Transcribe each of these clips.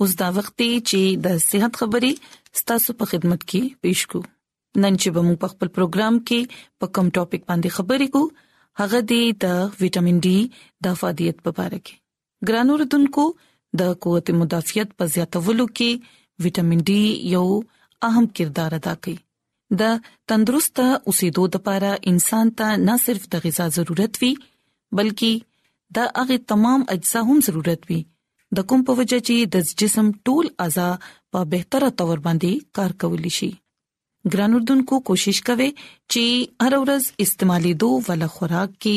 اوس دا وخت دی چې د صحت خبرې ستاسو په خدمت کې پېښ کو نن چې به موږ په خپل پروګرام کې په کوم ټاپک باندې خبرې کو هغه دی د وټامین ډي د فعالیت په اړه کې ګرانو رتونکو د قوت مدافعت په زیاتولو کې وټامین ډي یو اهم کردار ادا کوي د تندرست اوسېدو لپاره انسان ته نه صرف د غذا ضرورت وي بلکې د هغه تمام اجزا هم ضرورت وي د کوم په وجه چې د جسم ټول اعضا په بهتره تور باندې کار کولی شي ګران اردوونکو کوشش کوئ چې هر ورځ استعمالي دوه ول خوراک کې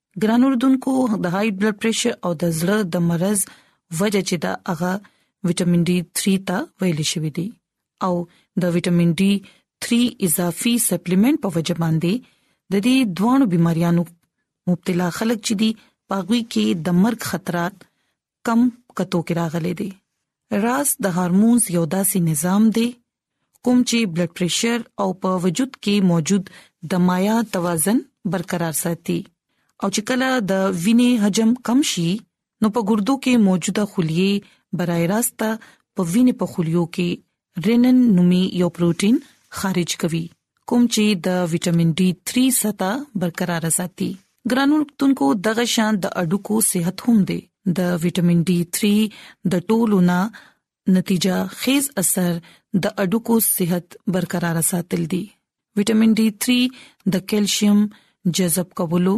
ګران اردوونکو د های بلډ پريشر او د زړه د مرز وجه چې دا هغه وټامین ډي 3 ته ویل شوی دی او د وټامین ډي 3 اضافي سپلیمنت په وجه باندې د دې دوه بيماريانو مبتلا خلک چې دي پاغوي کې د مرګ خطرات کم کتو کې راغلي دي راز د هورمونز یو داسې نظام دی کوم چې بلډ پريشر او په وجود کې موجود د مایا توازن برقرار ساتي او چې کله د وینې حجم کم شي نو په ګردو کې موجوده خلیه برای راست په وینې په خلیو کې رینن نومي یو پروتین خارج کوي کوم چې د وټامین ډي 3 ستا برقرار ساتي ګرانولتونکو دغه شان د اډوکو صحت هم دی د وټامین ډي 3 د ټولو نه نتیجه خیز اثر د اډوکو صحت برقرار ساتل دي وټامین ډي 3 د کیلشیم جذب کولو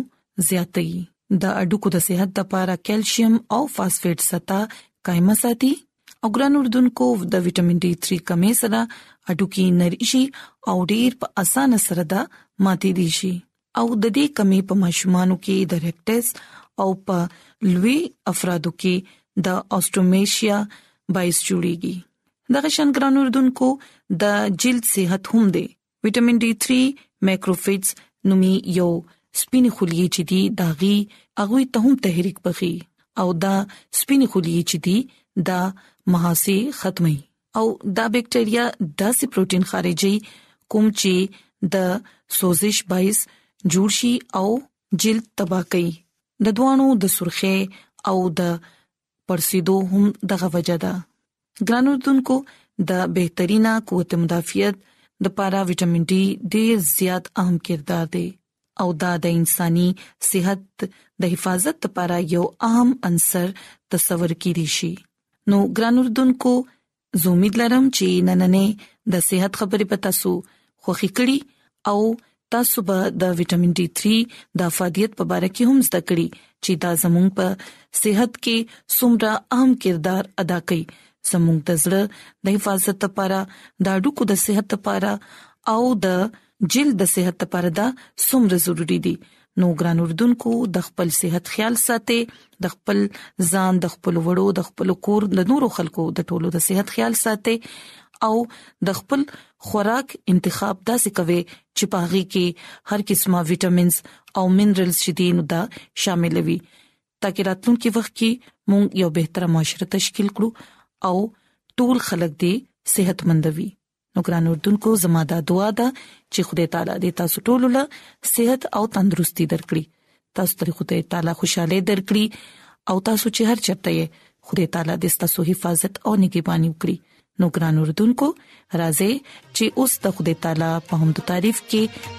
زیاتوي د اډوکو د صحت لپاره کیلشیم او فاسفیټ ستا قائمه ساتي او ګران اردوونکو د وټامین ډي 3 کمی سره اډوکی نری شي او ډیر په اسانه سره دا ماتې دي شي او د دې کمی په ماشومانو کې د ریکټس او په لوی افرادو کې د اوستومیشیا باعث جوړیږي دغه شان ګران اردوونکو د جلد صحت هم دی وټامین ډي 3 ماکروفیجز نومي یو سپینې خلیې چې دي داغي اغوي ته هم تحریک بخي او دا سپینې خلیې چې دي دا محاسي ختمي او دا بکټریا داسې پروتين خارجي کوم چې د سوزش باعث جوړ شي او جلد تباہ کوي د دوانو د سرخه او د پرسیدو هم دغه وجه ده ګران اردوونکو د بهترینه قوت مدافعت د پاره وټامین ډي ډیر زیات اهم کردار دی او دا د انساني صحت د حفاظت لپاره یو اهم عنصر تصور کړي شي نو ګران اردوونکو زه امید لرم چې نننې د صحت خبرې پتا سو خوخي کړي او تاسو به د وټامین ډي 3 د افادیت په اړه کې هم زده کړئ چې دا زموږ په صحت کې څومره اهم کردار ادا کوي زموږ د زړه د حفاظت لپاره د اډوکو د صحت لپاره او د جلد د صحت لپاره دا څومره ضروری دي نو ګران اردوونکو د خپل صحت خیال ساتي د خپل ځان د خپل وړو د خپل کور د نورو خلکو د ټولو د صحت خیال ساتي او د خپل خوراک انتخاب داسې کوي چې پاغي کې هر قسمه وټامینز او منرالز شته نو دا شامل وي ترڅو راتلونکي وخت کې موږ یو بهتره معاشره تشکیل کړو او ټول خلک دې صحتمند وي نو ګران اردوونکو زما دا دعا ده چې خدای تعالی دې تاسو ټول له صحت او تندرستي درکړي تاسو ته خدای تعالی خوشاله درکړي او تاسو چې هر چرته یې خدای تعالی دې تاسو حفاظت او نگہبانی وکړي نو ګران اردوونکو راځي چې اوس د خدای تعالی په حمد تعریف کې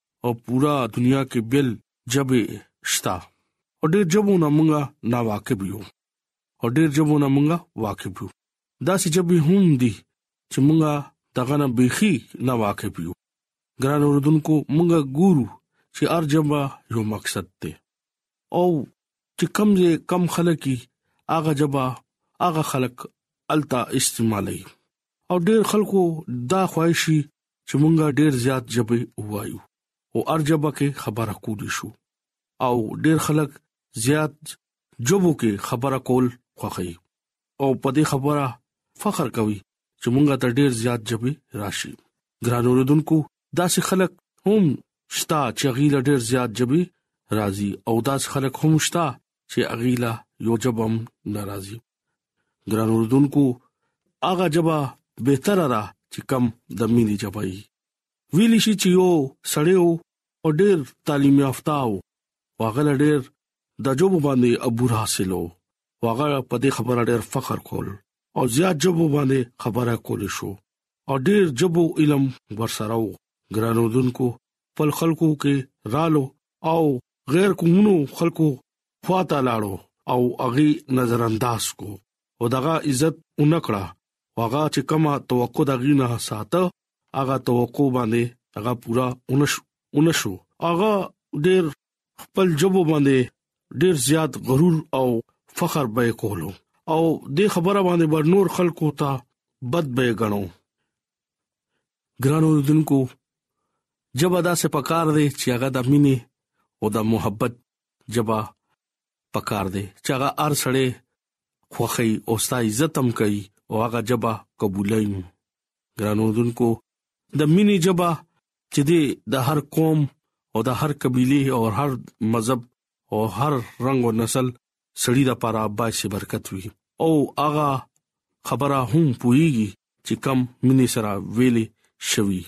او پورا دنیا کې بیل جبې شتا او ډېر جبو نه مونږه نا واقف یو او ډېر جبو نه مونږه واقف یو دا چې جبې هم دي چې مونږه دغه نه بيخي نا واقف یو ګران اوردونکو مونږه ګورو چې ارجبا یو مقصد ته او چې کم یې کم خلکې اغه جبا اغه خلک التا استعمالي او ډېر خلکو دا خواهشي چې مونږه ډیر زیات جبه وایو او ارجبه کې خبره کولی شو او ډیر خلک زیات جبو کې خبره کول خوخی او په دې خبره فخر کوي چې مونږه ته ډیر زیات جبه راشي ګران اوردونکو داسې خلک هم شتا چې غیله ډیر زیات جبه راضي او داس خلک هم شتا چې اغیلا یو جبم ناراضي ګران اردوونکو اغه جبا به تر را چې کم د مینې جبای ویل شي چې یو سړیو او ډیر تعلیم یافته او واغله ډیر د جوب باندې ابو حاصلو واغه په دې خبره ډیر فخر کول او زیات جوب باندې خبره کول شو او ډیر جوب علم ورسره وو ګران اردوونکو خپل خلکو کې رالو او غیر قومونو خلکو خواته لاړو او اغي نظر انداز کو او دغه عزت اونکړه هغه چې کما توقع د غینه ساته هغه توقع باندې هغه پورا اونش اونشو هغه ډیر خپل جبو باندې ډیر زیات غرور او فخر به کولو او د خبره باندې بر نور خلکو ته بد به غنو ګران اوردونکو جبا دا سه پکار دی چې هغه د مینې او د محبت جبا پکار دی چې هغه ار سړې خوخی او ستا عزت هم کوي او هغه جبا قبولای نو ګران اوردونکو د مینې جبا چې دی د هر قوم او د هر قبيله او هر مذهب او هر رنگ او نسل سړي د پاره باسي برکت وي او هغه خبره هم پويږي چې کم مینې سره ویلې شوی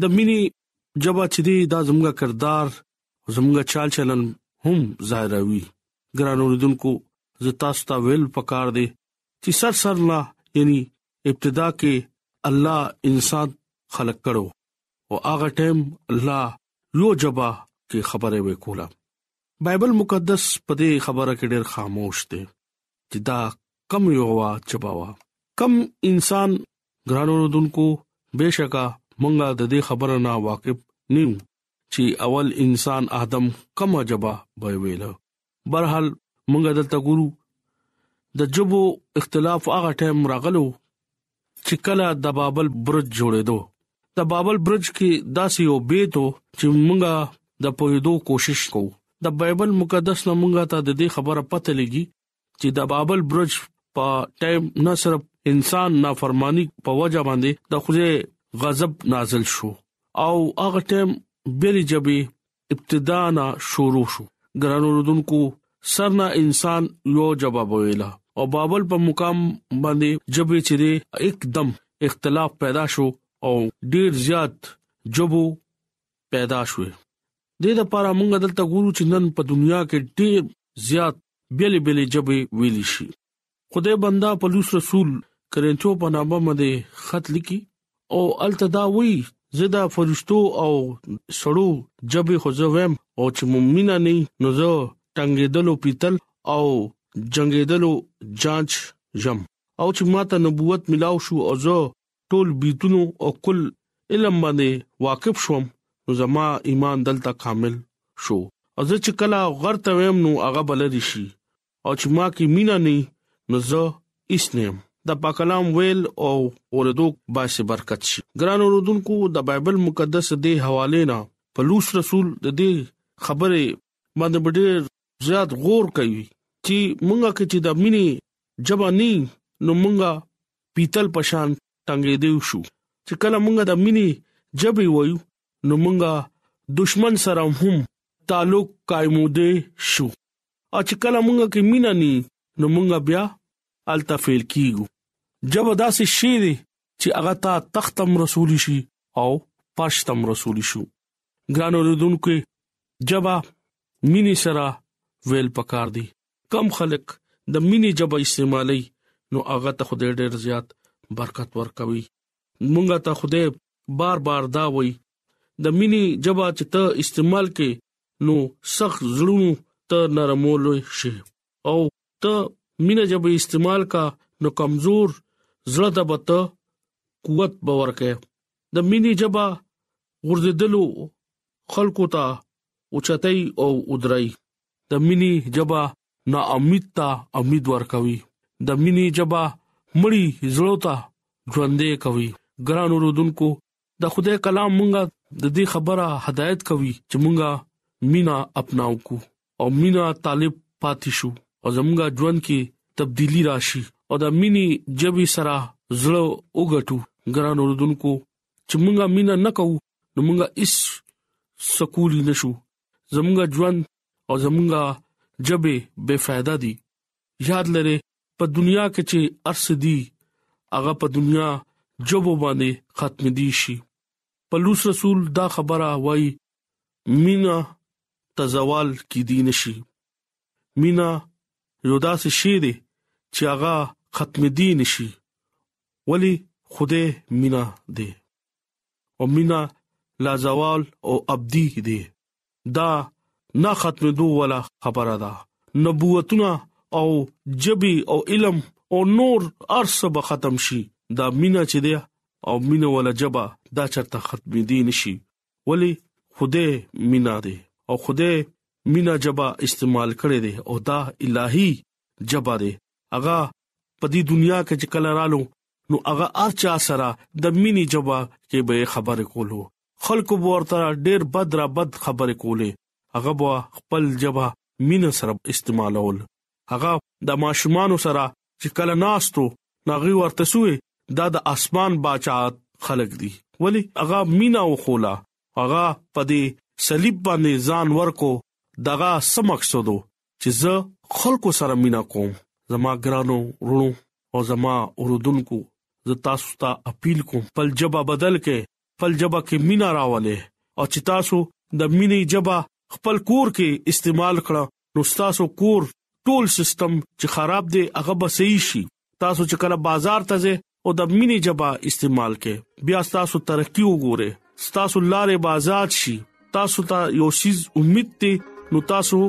د مینې جواب چې دی دا زموږه کردار زموږه چال چلن هم ظاهروي ګران اوردونکو زه تاسو ته ویل پکار دی چې سر سر لا یعنی ابتدا کې الله انسان خلق کړو او هغه ټیم الله یو جواب کې خبره وکولا بایبل مقدس په دې خبره کې ډېر خاموش دی چې دا کم یو وا چباوا کم انسان ګرانو دونکو بشکا مونږه د دې خبره نه واقف نیو چې اول انسان ادم کم جبا به ویل برحال مونږه دلته ګورو د جبو اختلاف هغه ټیم راغلو چې کله د بابل برج جوړېدو د بابل برج کې داسې یو بیت چې مونږه د پوهېدو کوشش کوو د بایبل مقدس نه مونږه ته د دې خبره پته لګي چې د بابل برج په ټایم نه صرف انسان نافرمانی په وجه باندې د خدای غضب نازل شو او هغه ټایم بیرې جبي ابتدا نه شروع شو ګرانو رودونکو سرنا انسان یو جواب ویلا او بابل په مقام باندې جبه چې دې اکدم اختلاف پیدا شو او ډیر زیات جبو پیدا شوه د دې لپاره موږ دلته ګورو چې نن په دنیا کې ډیر زیات بیلې بیلې جبه ویل شي خدای بنده پلوس رسول کرنچو په نامه باندې خط لیکي او التدا وی زدا فرشتو او سړو جبه خزویم او چې مؤمنه نه نو زه ټنګېدلو پیتل او جنگېدلو جانچ جم او چې ماته نبوت ملاو شو او زه ټول بیتونو او کل علم باندې واقف شوم نو زما ایمان دلته کامل شو او زه چې کله غرته ویم نو هغه بلری شي او چې ما کې مینا نه نو زه هیڅ نه يم د پاک کلام ویل او اوریدو باعث برکت شي ګران اوردونکو د بایبل مقدس دی حواله نه پلوص رسول د دې خبره باندې ډېر زیات غور کوي چې مونږه کې چې د مینې جبانی نو مونږه پیتل پشان ټنګې دی شو چې کله مونږه د مینې جبې وایو نو مونږه دشمن سره هم تعلق قائمو دي شو او چې کله مونږ کې مینا ني نو مونږ بیا الته فیل کیګو جب داسې شی دی چې هغه تا تختم رسول شي او پښتم رسول شو ګران اوردونکو جبا مینې سره ویل پکار دي کم خلک د مینې جبا استعمالي نو هغه ته خدای ډېر زیات برکت ورکوي مونږه ته خدای بار بار دا وای د مینی جبا چې ته استعمال کې نو سخت زړونو ته نرمول شي او ته مینه جب استعمال کا نو کمزور زړه ته بت قوت باور کې د مینې جبا غرزدلو خلکو ته اوچتای او ودرای د مینې جبا نا امید ته امید ورکوي د مینې جبا مړی زړه ته ژوندې کوي ګران رودونکو د خدای کلام مونږه د دې خبره هدایت کوي چې مونږه مینا اپناو کو او مینا طالب پاتې شو او زمونږه ژوند کې تبدیلی راشي او د مینی جبي سره زړه وګټو ګران اوردونکو چې مونږه مینا نکو نو مونږه اس سکول نشو زمونږه ژوند او زمونږه جبه بے فائدہ دي یاد لره په دنیا کې چې ارس دي هغه په دنیا جوبو باندې ختم دي شي پلوص رسول دا خبره وای مینا تزوال کې دي نشي مینا یو داسې شی دی چې هغه ختم دي نشي ولی خوده مینا دی او مینا لا زوال او ابدی دی دا نه ختمېدو ولا خبره ده نبوتونه او جبي او علم او نور ارس به ختم شي دا مینا چې دی او مینا ولا جبا دا چرته ختمې دي نشي ولی خوده مینا دی او خوده مینا جبا استعمال کړي دي او دا الهي جبا دی اغا په دې دنیا کې چې کله رالو نو هغه ارچا سره د مینی جواب کې به خبرې کولو خلکو به ورته ډېر بد را بد خبرې کولې هغه به خپل جبه مين سره استعمالول هغه د ماشومان سره چې کله ناستو ناغي ورته سوې دا د اسمان بچا خلق دي ولی هغه مینا وخولا هغه پدې صلیب باندې ځان ورکو دغه سم مقصدو چې زه خلکو سره مینا کوم زما ګرانو ورونو او زما اوردونکو زه تاسو ته اپیل کوم خپل جواب بدل کې خپل جبه کې مینا راولې او چې تاسو د مینې جبه خپل کور کې استعمال کړه نو تاسو کور ټول سیستم چې خراب دی هغه به صحیح شي تاسو چې کله بازار ته ځئ او د مینې جبا استعمال کې بیا تاسو ترقی وګوره تاسو لارې بازار شي تاسو ته یو سیز امید ته نو تاسو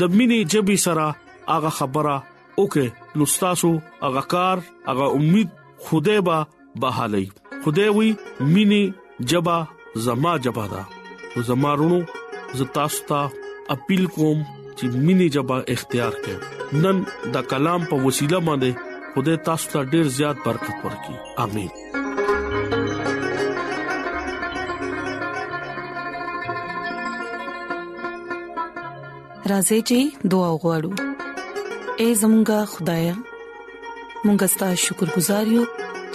د مینې جبي سره هغه خبره اوکه نو تاسو هغه کار هغه امید خوده به بحالي خوده وي مینې جبا زما جبا دا زمارونو زتا ستا اپیل کوم چې مینې جبا اختیار کړئ نن دا کلام په وسیله باندې خدای تاسو ته ډیر زیات برکت ورکړي امين راځي چې دعا وغوړو اے زمونږ خدای مونږ ستاسو شکر گزار یو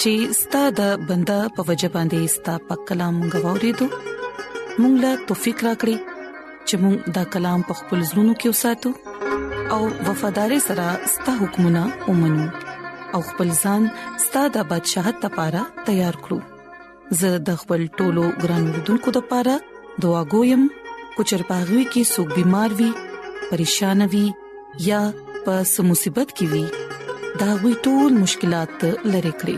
چې ستاسو د بندا په وجبان دي ستاسو په کلام غوړې دو مونږ لا توفیق راکړي چې موږ دا کلام په خپل زړونو کې وساتو او وفادار سره ستاسو حکمونه ومنو او خپل ځان ستاسو د بدشاهت لپاره تیار کړو زه د خپل ټولو ګران وروډونکو لپاره دعا کوم کو چې پاغوي کې سګ بيمار وي پریشان وي یا په سمصيبت کې وي دا وي ټول مشکلات لری کړی